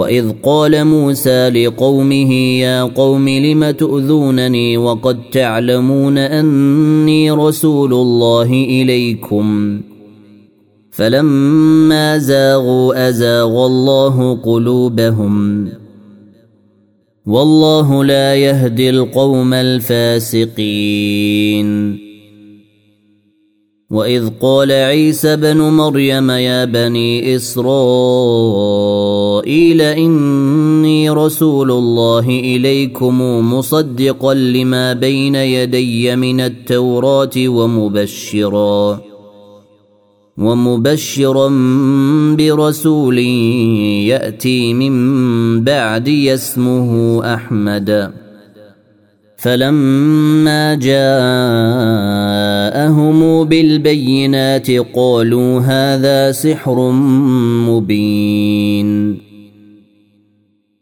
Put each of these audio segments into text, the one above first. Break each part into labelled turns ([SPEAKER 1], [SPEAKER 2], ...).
[SPEAKER 1] واذ قال موسى لقومه يا قوم لم تؤذونني وقد تعلمون اني رسول الله اليكم فلما زاغوا ازاغ الله قلوبهم والله لا يهدي القوم الفاسقين واذ قال عيسى بن مريم يا بني اسرائيل إني رسول الله إليكم مصدقا لما بين يدي من التوراة ومبشرا ومبشرا برسول يأتي من بعدي اسمه أحمد. فلما جاءهم بالبينات قالوا هذا سحر مبين.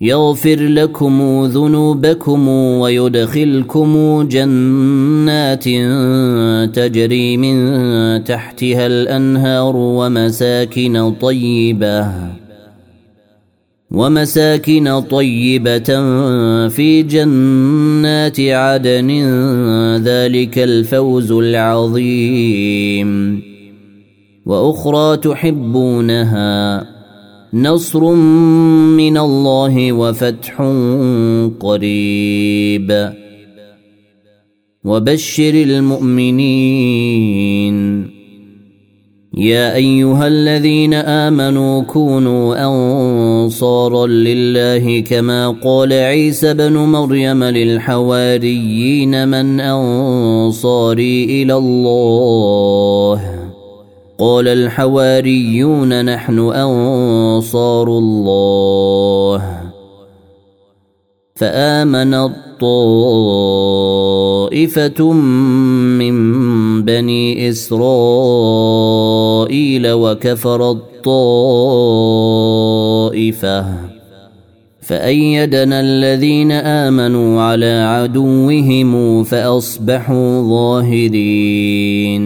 [SPEAKER 1] يغفر لكم ذنوبكم ويدخلكم جنات تجري من تحتها الأنهار ومساكن طيبة ومساكن طيبة في جنات عدن. ذلك الفوز العظيم. وأخرى تحبونها. نصر من الله وفتح قريب. وبشر المؤمنين. يا أيها الذين آمنوا كونوا أنصارا لله كما قال عيسى بن مريم للحواريين من أنصاري إلى الله. قال الحواريون نحن أنصار الله. فآمن الطائفة من بني إسرائيل وكفر الطائفة. فأيدنا الذين آمنوا على عدوهم فأصبحوا ظاهرين.